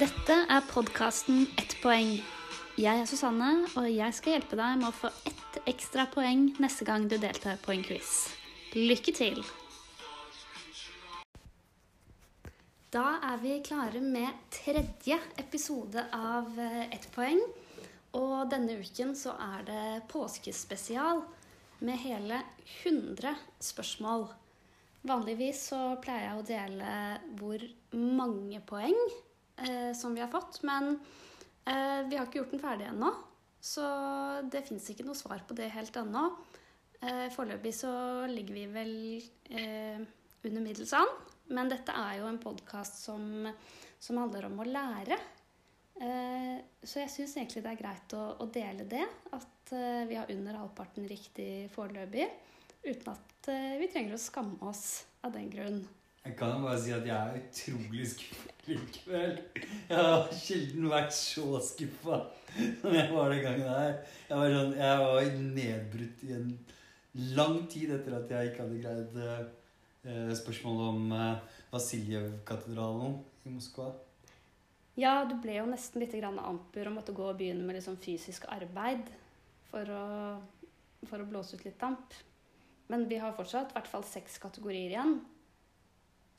Dette er podkasten Ett poeng. Jeg er Susanne, og jeg skal hjelpe deg med å få ett ekstra poeng neste gang du deltar på en quiz. Lykke til! Da er vi klare med tredje episode av eh, Ett poeng. Og denne uken så er det påskespesial med hele 100 spørsmål. Vanligvis så pleier jeg å dele hvor mange poeng eh, som vi har fått, men eh, vi har ikke gjort den ferdig ennå. Så det fins ikke noe svar på det helt ennå. Eh, Foreløpig så ligger vi vel eh, under middels an, men dette er jo en podkast som, som handler om å lære. Eh, så jeg syns egentlig det er greit å, å dele det, at eh, vi har under halvparten riktig foreløpig. Uten at vi trenger å skamme oss av den grunn. Jeg kan jo bare si at jeg er utrolig skuffet likevel. Jeg har sjelden vært så skuffa som jeg var den gangen her. Jeg var, sånn, jeg var nedbrutt i en lang tid etter at jeg ikke hadde greid eh, spørsmålet om eh, Vasiljev-katedralen i Moskva. Ja, du ble jo nesten litt grann amper og måtte gå og begynne med litt sånn fysisk arbeid for å, for å blåse ut litt damp. Men vi har fortsatt i hvert fall seks kategorier igjen.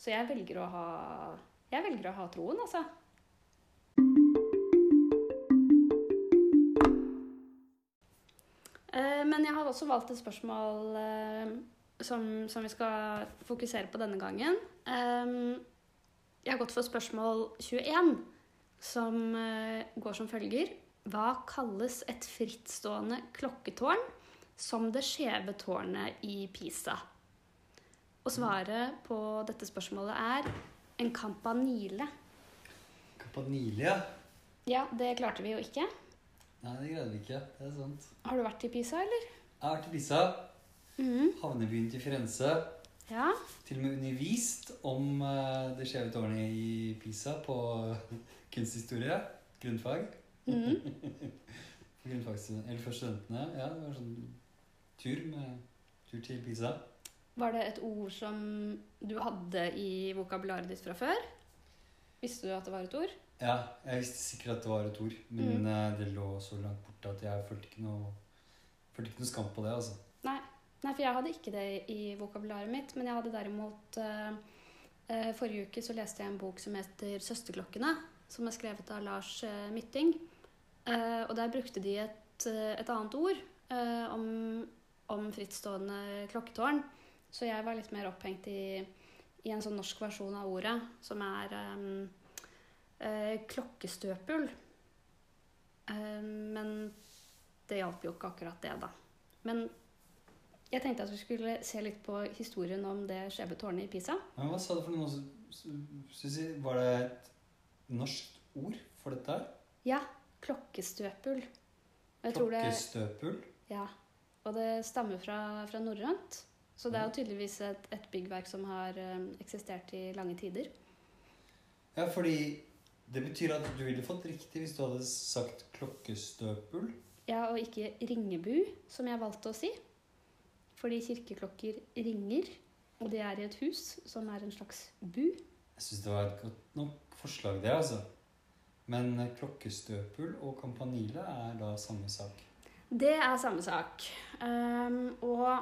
Så jeg velger å ha, jeg velger å ha troen, altså. Eh, Men jeg har også valgt et spørsmål eh, som, som vi skal fokusere på denne gangen. Jeg har gått for spørsmål 21, som eh, går som følger. Hva kalles et frittstående klokketårn som det skjeve tårnet i Pisa? Og svaret på dette spørsmålet er en campanile. Campanile, ja. Ja, det klarte vi jo ikke. Nei, det greide vi ikke. Det er sant. Har du vært i Pisa, eller? Jeg har vært i Pisa, Mm. havnebyen til Firenze. Ja. Til og med undervist om eh, det skjeve tårnet i Pisa på kunsthistorie. Grunnfag. Mhm. Grunnfag eller for studentene. Ja, det var sånn tur med tur til Pisa. Var det et ord som du hadde i vokabularet ditt fra før? Visste du at det var et ord? Ja, jeg visste sikkert at det var et ord, men mm. det lå så langt borte at jeg følte ikke noe, følte ikke noe skam på det, altså. Nei. Nei, for jeg hadde ikke det i vokabularet mitt, men jeg hadde derimot uh, uh, Forrige uke så leste jeg en bok som heter 'Søsterklokkene', som er skrevet av Lars uh, Mytting. Eh, og der brukte de et, eh, et annet ord eh, om, om frittstående klokketårn. Så jeg var litt mer opphengt i, i en sånn norsk versjon av ordet, som er um, uh, klokkestøpul. Uh, men det hjalp jo ikke akkurat det, da. Men jeg tenkte at vi skulle se litt på historien om det skjeve tårnet i Pisa. Men hva sa du for noe? Susi? Var det et norsk ord for dette her? Ja, klokkestøpul. Det, Klokkestøpul? ja, og det stammer fra, fra norrønt. Så det er jo tydeligvis et, et byggverk som har eh, eksistert i lange tider. Ja, fordi det betyr at du ville fått riktig hvis du hadde sagt klokkestøpul. Ja, og ikke ringebu, som jeg valgte å si. Fordi kirkeklokker ringer, og de er i et hus som er en slags bu. Jeg syns det var et godt nok forslag, det, altså. Men klokkestøpel klokkestøpul og kampanile er da samme sak. Det er samme sak. Um, og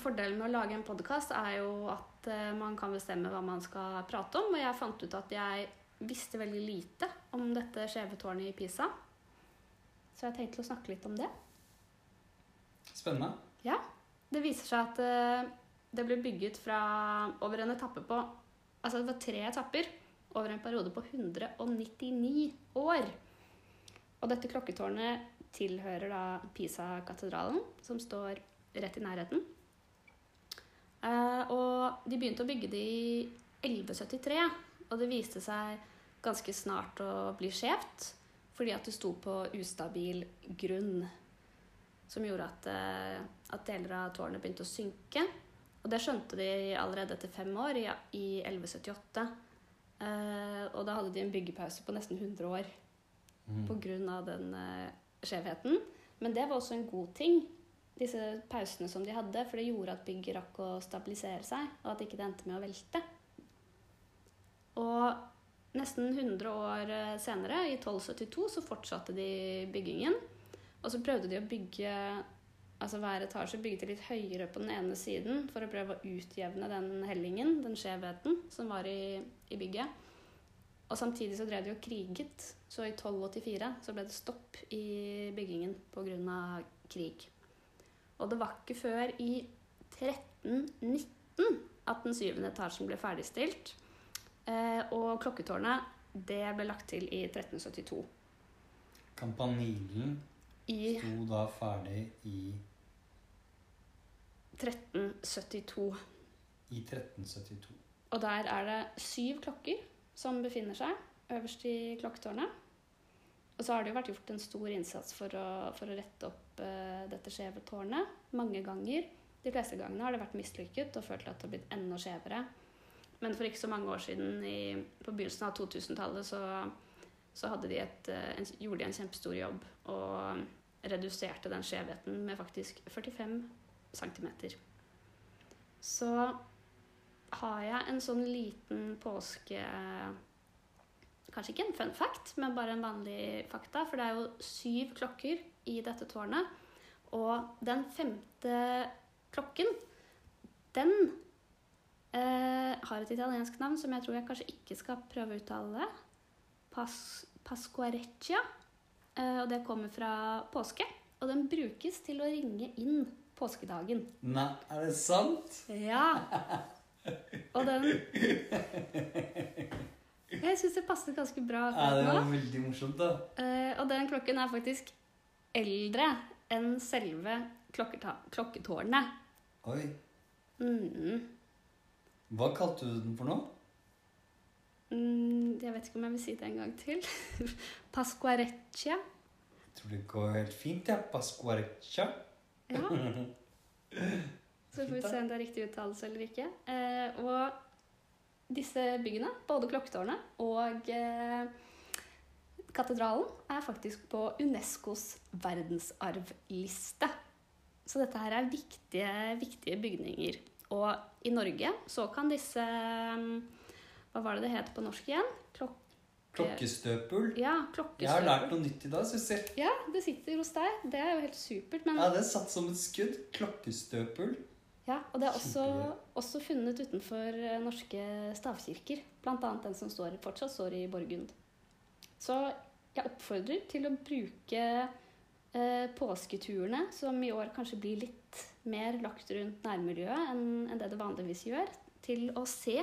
fordelen med å lage en podkast er jo at eh, man kan bestemme hva man skal prate om. Og jeg fant ut at jeg visste veldig lite om dette skjeve tårnet i Pisa. Så jeg tenkte å snakke litt om det. Spennende. Ja. Det viser seg at eh, det ble bygget fra over en etappe på Altså det var tre etapper over en periode på 199 år. Og dette klokketårnet tilhører da Pisa-katedralen, som står rett i nærheten. Eh, og de begynte å bygge det i 1173, og det viste seg ganske snart å bli skjevt, fordi at det sto på ustabil grunn, som gjorde at, eh, at deler av tårnet begynte å synke. Og det skjønte de allerede etter fem år, i, i 1178. Eh, og da hadde de en byggepause på nesten 100 år Mm. pga. den eh, skjevheten. Men det var også en god ting, disse pausene som de hadde, for det gjorde at bygget rakk å stabilisere seg, og at ikke det endte med å velte. Og nesten 100 år eh, senere, i 1272, så fortsatte de byggingen. Og så prøvde de å bygge altså hver etasje bygget litt høyere på den ene siden for å prøve å utjevne den hellingen, den skjevheten, som var i, i bygget. Og samtidig så drev de og kriget, så i 1284 så ble det stopp i byggingen pga. krig. Og det var ikke før i 1319 at den syvende etasjen ble ferdigstilt. Eh, og klokketårnet, det ble lagt til i 1372. Kampanilen I sto da ferdig i, 1372. i 1372. Og der er det syv klokker som befinner seg øverst i klokketårnet. Og så har det jo vært gjort en stor innsats for å, for å rette opp uh, dette skjeve tårnet mange ganger. De fleste gangene har det vært mislykket og følt at det har blitt enda skjevere. Men for ikke så mange år siden, i, på begynnelsen av 2000-tallet, så, så de et, eh, en, gjorde de en kjempestor jobb og reduserte den skjevheten med faktisk 45 cm. Så har jeg en sånn liten påske Kanskje ikke en fun fact, men bare en vanlig fakta. For det er jo syv klokker i dette tårnet. Og den femte klokken, den eh, har et italiensk navn som jeg tror jeg kanskje ikke skal prøve å uttale. Pas, Pasquareccia. Eh, og det kommer fra påske. Og den brukes til å ringe inn påskedagen. Nei, er det sant? Ja. Og den Jeg syns det passet ganske bra Ja, det var veldig morsomt, da. Eh, og den klokken er faktisk eldre enn selve klokketårnet. Oi. Mm. Hva kalte du den for nå? Mm, jeg vet ikke om jeg vil si det en gang til. Pasquareccia. Jeg tror det går helt fint. Ja. Pasquareccia. Ja. Så får vi se om det er riktig uttalelse eller ikke. Eh, og disse byggene, både klokketårnet og eh, katedralen, er faktisk på Unescos verdensarvliste. Så dette her er viktige, viktige bygninger. Og i Norge så kan disse mm, Hva var det det het på norsk igjen? Klok Klokkestøpul. ja, Jeg har lært noe nytt i dag, syns jeg. Ja, det sitter hos deg. Det er jo helt supert. Men Ja, det er satt som et skudd. Klokkestøpul. Ja, og det er også, også funnet utenfor eh, norske stavkirker. Blant annet den som står, fortsatt står i Borgund. Så jeg oppfordrer til å bruke eh, påsketurene, som i år kanskje blir litt mer lagt rundt nærmiljøet enn enn det det vanligvis gjør, til å se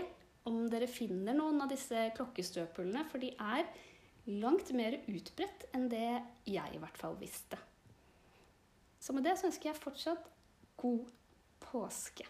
om dere finner noen av disse klokkestøpulene, for de er langt mer utbredt enn det jeg i hvert fall visste. Så med det så ønsker jeg fortsatt god påske.